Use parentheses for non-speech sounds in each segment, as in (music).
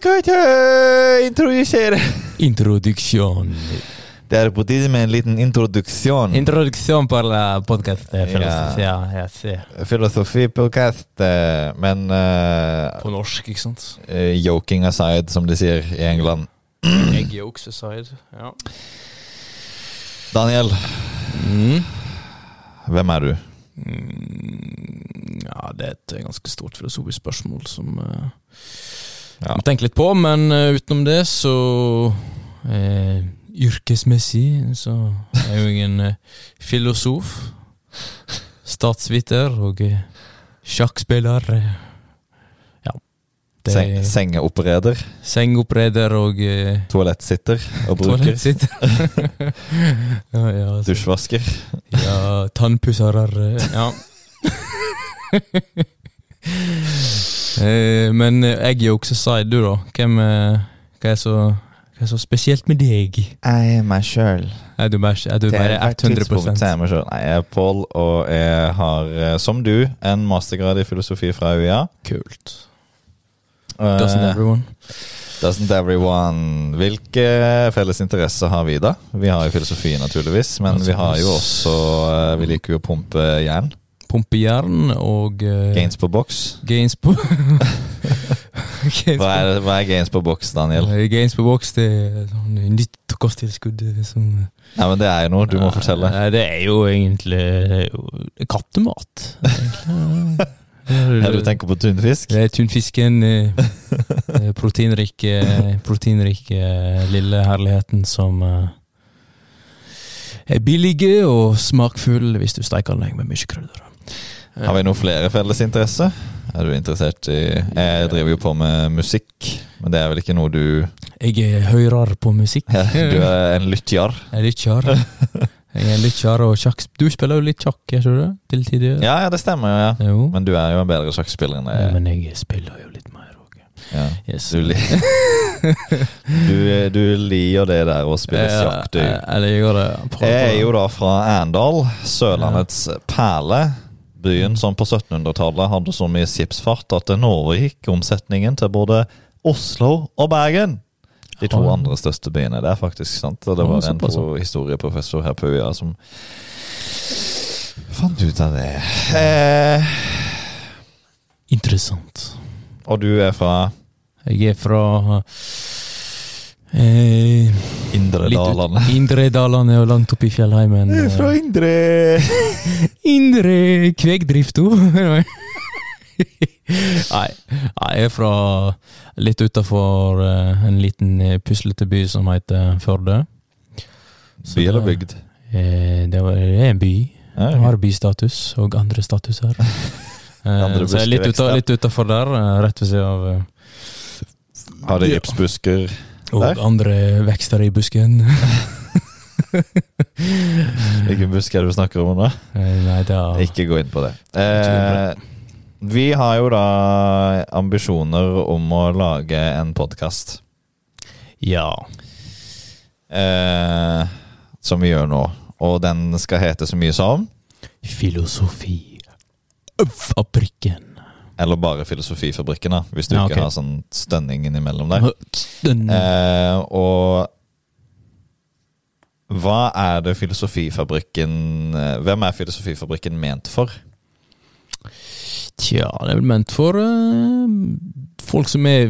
skal ikke introdusere Introduksjon. Det er på tide med en liten introduksjon. Introduksjon på podkast. Ja. Ja. Filosofipodkast, eh, men uh, På norsk, ikke sant? Uh, Joking aside, som de sier i England. (clears throat) Egg yolks aside. Ja. Daniel, Mm. hvem er du? Mm, ja, det er et ganske stort filosofisk spørsmål som uh, Ja. må tenke litt på, men uh, utenom det så uh, Yrkesmessig så er jeg jo en uh, filosof. Statsviter og sjakkspiller. Ja. Det Seng, er sengeoppreder, og toalettsitter og bruker, toalettsitter. (laughs) ja, ja, altså. dusjvasker. Ja, tannpusserer Ja. (laughs) eh, men eh, jeg er også side, du, da. Hvem, eh, hva, er så, hva er så spesielt med deg? Jeg er meg sjøl. Er du bare, er du bare 100 Nei, jeg er Pål, og jeg har, eh, som du, en mastergrad i filosofi fra UiA. Kult. Doesn't everyone? Doesn't everyone. Hvilke felles interesser har vi, da? Vi har jo filosofi, naturligvis, men vi har jo også Vi liker jo å pumpe jern. Pumpejern og uh, Gains på boks. Gains på (laughs) Gains Hva er, hva er gains på boks, Daniel? Gains på boks, det er sånn nytt kosttilskudd eh, som Nei, men Det er jo noe du må fortelle. Nei, Det er jo egentlig er jo kattemat. egentlig. (laughs) Ja, du tenker på tunfisk? Det er tunfisken, eh, eh, proteinrike, proteinrike lille herligheten som eh, er billig og smakfull hvis du steker den med mye krydder. Har vi noen flere felles interesser? Er du interessert i Jeg driver jo på med musikk, men det er vel ikke noe du Jeg hører på musikk. Du er en lytter? (laughs) Jeg er lytter. Jeg er lytter og sjakk... Du spiller jo litt sjakk, jeg tror du? Til tider? Ja, ja, det stemmer ja. Jo. Men du er jo en bedre sjakkspiller enn Ja, men jeg spiller jo litt mer òg. Ja. Yes. Du, (laughs) du, du liker det der å spille sjakk, du. Jeg, jeg jeg. Jeg er jo da fra Arendal, Sørlandets perle. Byen som på 1700-tallet hadde så mye skipsfart at den overgikk omsetningen til både Oslo og Bergen. De to andre største byene. Det er faktisk sant. Og det var en pro- historieprofessor her på UiA som fant ut av det. Eh, Interessant. og du er fra Jeg er fra eh, Indre Dalane. Indre Dalane og langt oppe i fjellheimen. fra Indre Indre kvegdrifta. (laughs) Nei, nei, jeg er fra litt utafor en liten eh, puslete by som heter Førde. Så By eller bygd? Eh, det det er en by. Ja, har bystatus og andre statuser. (laughs) Eh, Andre så jeg er litt, uta, litt utafor der, eh, rett ved siden av Har Har gipsbusker der? Og andre vekster i busken. (laughs) (laughs) Hvilken busk er det du snakker om nå? Eh, Nei, det er Ikke gå inn på det. Eh, vi har jo da ambisjoner om å lage en podkast. Ja. Eh, som vi gjør nå. Og den skal hete så mye som Filosofi. Fabrikken. Eller bare Filosofifabrikken, da. Hvis du Ja, ikke har sånn stønning innimellom der. Eh, og hva er det Filosofifabrikken eh, Hvem er Filosofifabrikken ment for? Tja, det er vel ment for uh, folk som er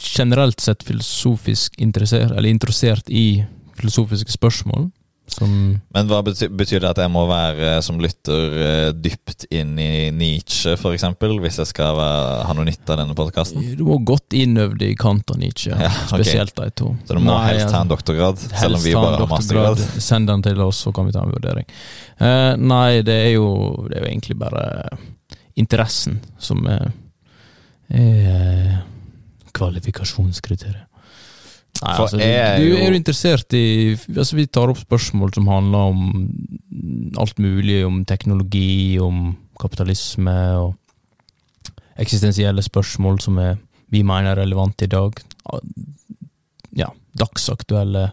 generelt sett filosofisk interessert, eller interessert i filosofiske spørsmål. Som Men hva betyr, betyr det at jeg må være som lytter eh, dypt inn i Nietzsche, eksempel, hvis jeg skal være, ha noe nytte av denne podkasten? Du må godt innøvd i Kant og Nietzsche, Ja, okay. spesielt de to. Så du må Nei, helst ha en doktorgrad, selv om vi bare har mastergrad? Send den til oss, så kan vi ta en vurdering. Eh, nei, det er, jo, det er jo egentlig bare interessen som er, er kvalifikasjonskriteriet. Nei, altså, du, du er jo interessert i altså, Vi tar opp spørsmål som handler om alt mulig, om teknologi, om kapitalisme og eksistensielle spørsmål som er, vi mener er relevante i dag. Ja, dagsaktuelle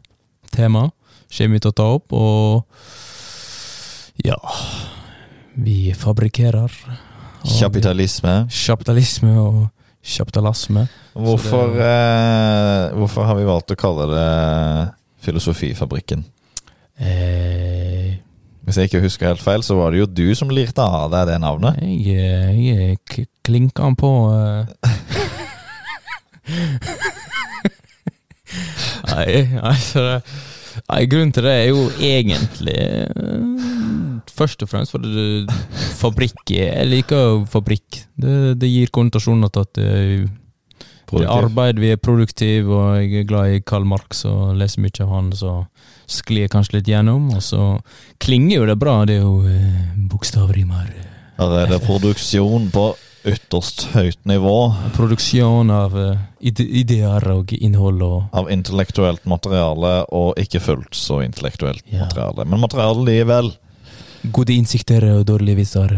tema kommer vi til å ta opp, og ja Vi fabrikkerer. og Kapitalisme. Kapitalisme og Kapitalisme. Hvorfor, det, eh, hvorfor har vi valgt å kalle det Filosofifabrikken? Eh, Hvis jeg ikke husker helt feil, så var det jo du som lirte av deg det navnet. jeg, eh, jeg klinka han på eh. (laughs) Nei, altså Nei, grunnen til det er jo egentlig eh, Først og fremst for det fabrikk Jeg liker fabrikk. Det, det gir konnotasjoner til at det, det arbeid, vi er produktive, og jeg er glad i Karl Marx og leser mye av han, så sklir jeg kanskje litt gjennom. Og så klinger jo det bra, det er jo eh, bokstavrimer. Her er det produksjon på ytterst høyt nivå Produksjon av eh, ide ideer og innhold og av intellektuelt materiale, og ikke fullt så intellektuelt Ja. materiale. Men materiale likevel. Gode innsikter og dårlige viser.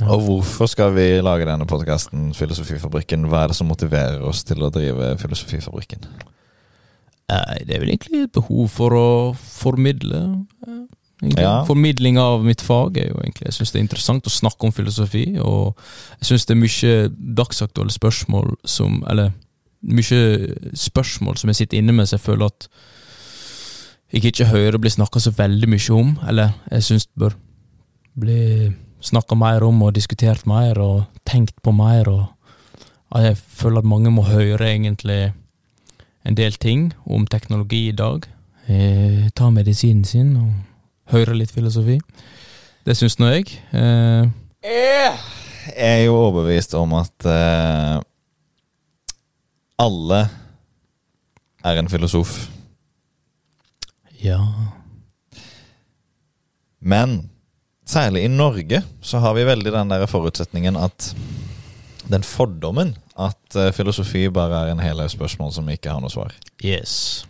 Og hvorfor skal vi lage denne podkasten, Filosofifabrikken? Hva er det som motiverer oss til å drive Filosofifabrikken? Det er vel egentlig et behov for å formidle. eh. Ja. Formidling av mitt fag er jo egentlig Jeg syns det er interessant å snakke om filosofi, og jeg syns det er mye dagsaktuelle spørsmål som Eller mye spørsmål som jeg sitter inne med, så jeg føler at jeg ikke hører bli snakka så veldig mye om. Eller jeg syns det bør bli snakka mer om og diskutert mer og tenkt på mer. og Jeg føler at mange må høre egentlig en del ting om teknologi i dag. Jeg ta medisinen sin og høre litt filosofi. Det syns nå jeg. Eh, Jeg er jo overbevist om at eh, alle er en filosof. Ja Men særlig i Norge så har vi veldig den der forutsetningen at Den fordommen at eh, filosofi bare er en hel haug spørsmål som ikke har noe svar. Yes.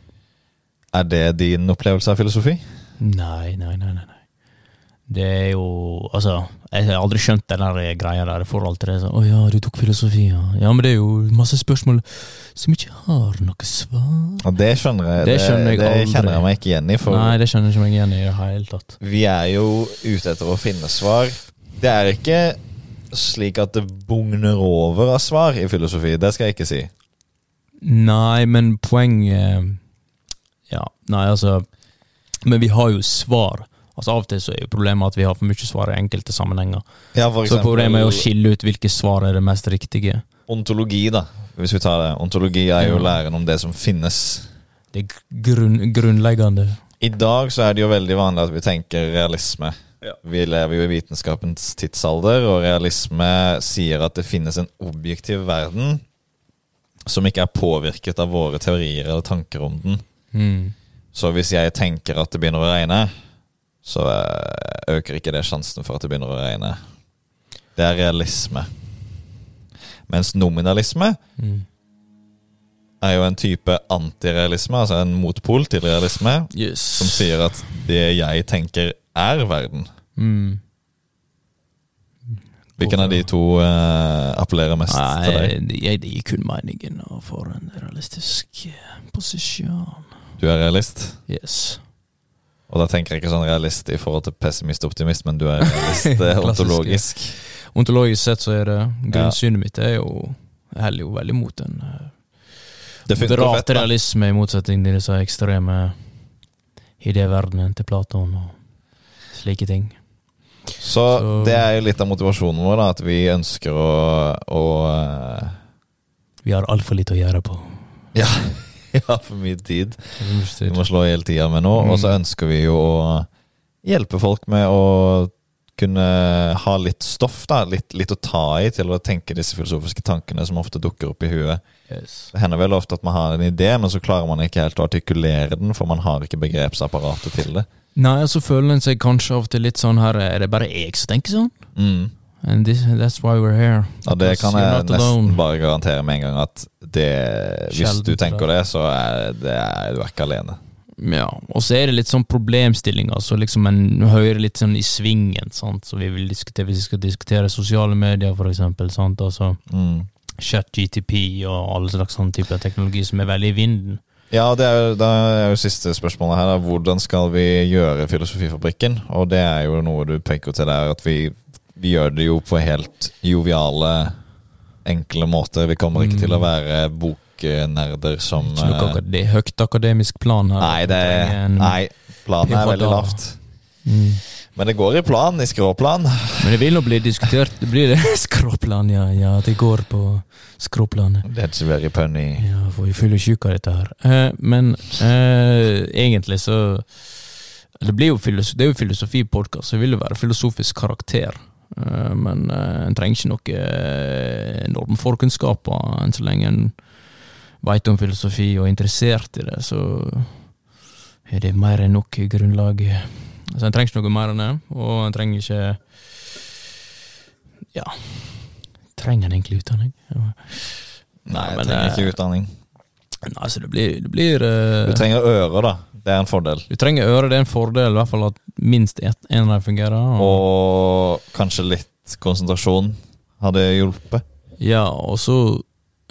Er det din opplevelse av filosofi? Nei, nei, nei, nei. Det er jo Altså, jeg har aldri skjønt den der greia der i forhold til det. 'Å ja, du tok filosofi', ja. Ja, men det er jo masse spørsmål som ikke har noe svar. Og det skjønner jeg, Det skjønner jeg det aldri. kjenner jeg meg ikke igjen i. For Nei, det skjønner jeg meg igjen i det hele tatt. vi er jo ute etter å finne svar. Det er ikke slik at det bugner over av svar i filosofi. Det skal jeg ikke si. Nei, men poenget Ja, nei, altså Men vi har jo svar. Altså Av og til så er jo problemet at vi har for mye svar i enkelte sammenhenger. Ja, for Så problemet er å skille ut hvilke svar er det mest riktige. ontologi, da. Hvis vi tar det. Ontologi er jo læren om det som finnes. Det er grunn, grunnleggende. I dag så er det jo veldig vanlig at vi tenker realisme. Ja. Vi lever jo i vitenskapens tidsalder, og realisme sier at det finnes en objektiv verden som ikke er påvirket av våre teorier eller tanker om den. Mm. Så hvis jeg tenker at det begynner å regne, så eh, øker ikke det sjansen for at det begynner å regne. Det er realisme. Mens nominalisme Mm. er jo en type antirealisme, altså en motpol til realisme, Yes. som sier at det jeg tenker, er verden. mm. Hvilken av de to uh, appellerer mest til deg? Nei, jeg gir kun meningen å få en realistisk eh, posisjon. Du er realist? Yes. Og da tenker jeg ikke sånn realist i forhold til pessimist-optimist, men du er realist eh, (laughs) ontologisk. Ontologisk sett så er det grunnsynet mitt er jo heller jo veldig mot en eh, moderat fett, realisme, i motsetning til disse ekstreme idéverdenen til Platon og slike ting. Så, Så- det er jo litt av motivasjonen vår, da, at vi ønsker å, å eh, Vi har altfor lite å gjøre på. Ja, (laughs) ja, for mye tid. Vi må slå i hele tida med nå. Mm. Og så ønsker vi jo å hjelpe folk med å kunne ha litt stoff, da. Litt, litt å ta i til å tenke disse filosofiske tankene som ofte dukker opp i huet. Yes. Det hender vel ofte at man har en idé, men så klarer man ikke helt å artikulere den, for man har ikke begrepsapparatet til det. Nei, så føler en seg kanskje av og til litt sånn her Er det bare jeg som tenker sånn? Mm. And this, that's why we're here. Ja, det Because kan you're jeg not nesten alone. bare garantere med en gang at det, hvis Sjelden du tenker det, så er, det er du er ikke alene. Ja, og så er det litt sånn problemstillinger, så liksom en hører litt sånn i svingen, sant, så vi vil diskutere, hvis vi skal diskutere sosiale medier, for eksempel, sant, altså Mm. chat-GTP og alle slags sånn type teknologi som er veldig i vinden. Ja, det er, jo- da er jo siste spørsmålet her. Da. Hvordan skal vi gjøre Filosofifabrikken? Og det er jo noe du peker til der, at vi, vi gjør det jo på helt joviale enkle måter. Vi kommer ikke til å Mm. være boknerder som Ikke noe akad høyt akademisk plan her. Nei, det Nei, planen er veldig lavt. Mm. Men det går i plan, i skråplan. Men det vil nå bli diskutert. Det blir det (laughs) skråplan, ja. Ja, det går på skråplanet. That's very punny. Ja, for vi fyllesyke av dette her. Eh, men eh, egentlig så Det blir jo filosofi, det er jo filosofipodkast, så det vil jo være filosofisk karakter. Eh, men eh, en trenger ikke noen eh, enorme forkunnskaper enn så lenge en veit om filosofi og er interessert i det, så er det mer enn nok grunnlag. Så en trenger ikke noe mer enn det, og en trenger ikke Ja. Trenger en egentlig utdanning? Nei, jeg trenger ikke utdanning. Nei, så det blir, det blir uh... Du trenger ører, da. Det er en fordel. Du trenger øre, det er en fordel, i hvert fall at minst ett, en av dem fungerer. Og, Og kanskje litt konsentrasjon hadde hjulpet. ja, og så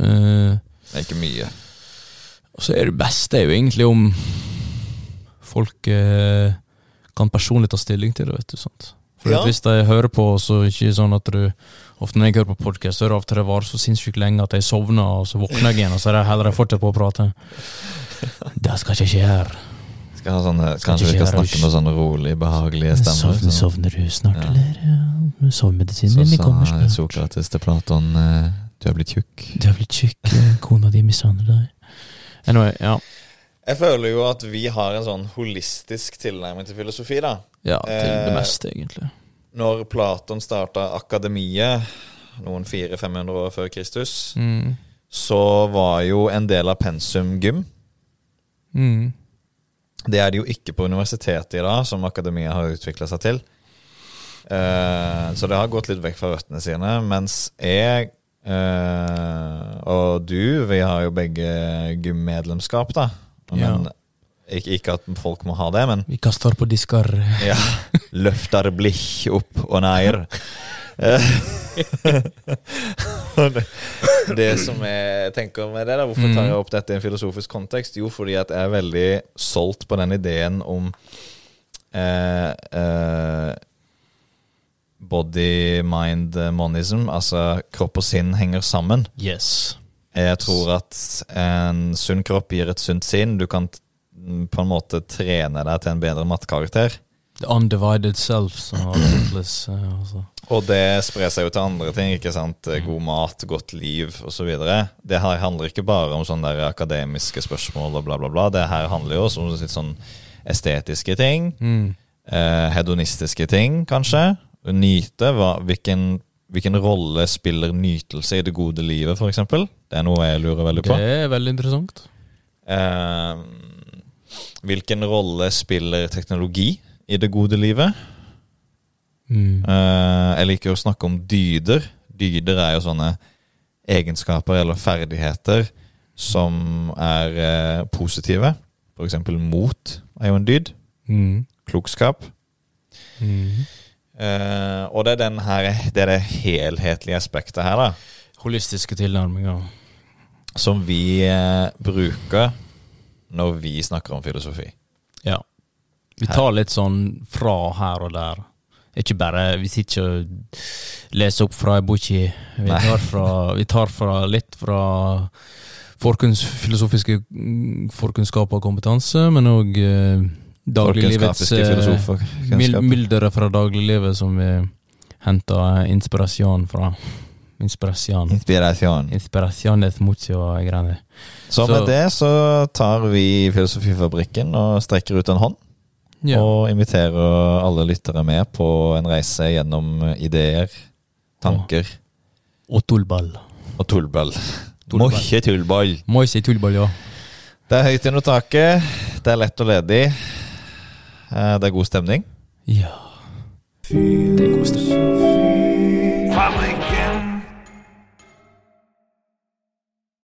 eh, Det er ikke mye. Og så er det beste er jo egentlig om folk eh, kan personlig ta stilling til det, vet du. sant? For Ja. hvis de hører på, så er det ikke sånn at du Ofte når jeg hører på podkast, er det ofte det varer så sinnssykt lenge at jeg sovner, og så våkner jeg igjen, og så er det heller jeg fortsetter på å prate. (laughs) Det skal ikke skje her. Skal ha sånne, Skal kanskje vi skal snakke med sånne rolig, behagelige stemmer. Sovner, sånn. sovner du snart, Ja. eller? Ja, Sovemedisinen Så din kommer sa snart. Sokrates til Platon eh, Du har blitt tjukk. Du har blitt tjukk, eh, kona di mishandler deg. Anyway, ja. Jeg føler jo at vi har en sånn holistisk tilnærming til filosofi, da. ja til Eh, det meste, egentlig. Når Platon starta akademiet, noen 400-500 år før Kristus, Mm. så var jo en del av pensum gym. Mm. Det er det jo ikke på universitetet i dag, som akademia har utvikla seg til. Eh, så det har gått litt vekk fra røttene sine. Mens jeg eh, og du, vi har jo begge gymmedlemskap, da. Men ikke, ikke at folk må ha det, men Vi kaster på disker. (laughs) ja. Løfter blikk opp og ned. (laughs) (laughs) Det, (laughs) det som jeg tenker med det, da, hvorfor tar jeg opp dette i en filosofisk kontekst? Jo, fordi at jeg er veldig solgt på den ideen om eh, eh, body, mind, monism. Altså kropp og sinn henger sammen. Yes. Jeg tror at en sunn kropp gir et sunt sinn. Du kan på en måte trene deg til en bedre mattekarakter. The undivided self, som altså. Og det sprer seg jo til andre ting. ikke sant? God mat, godt liv osv. Det her handler ikke bare om sånne der akademiske spørsmål og bla, bla, bla. Det her handler jo også om litt sånn estetiske ting. mm. Eh, hedonistiske ting, kanskje. Nyte. Hva, hvilken, hvilken rolle spiller nytelse i det gode livet, f.eks.? Det er noe jeg lurer veldig på. Det er veldig interessant. Eh, hvilken rolle spiller teknologi i det gode livet? Mm. Uh, jeg liker å snakke om dyder. Dyder er jo sånne egenskaper eller ferdigheter som er uh, positive. For eksempel mot er jo en dyd. Mm. Klokskap. Mm. Uh, og det er, den her, det er det helhetlige aspektet her, da. Holistiske tilnærminger. Som vi bruker når vi snakker om filosofi. Ja. Vi tar litt sånn fra her og der. Ikke bare Vi sitter ikke og leser opp fra ei bok. Vi vi tar fra litt fra forkunns, filosofiske forkunnskaper og kompetanse, men òg eh, dagliglivets eh, mylderet fra dagliglivet som vi henter inspirasjon fra. Inspirasjon. Inspirasjon. Inspirasjones mucho grande. Så Så- med det så tar vi Filosofifabrikken og strekker ut en hånd. Ja. Og inviterer alle lyttere med på en reise gjennom ideer, tanker Og tullball. og tullball. Mye tullball. Si tullball, ja. Det er høyt under taket, det er lett og ledig. Eh, Det er god stemning. Ja. Det er god stemning.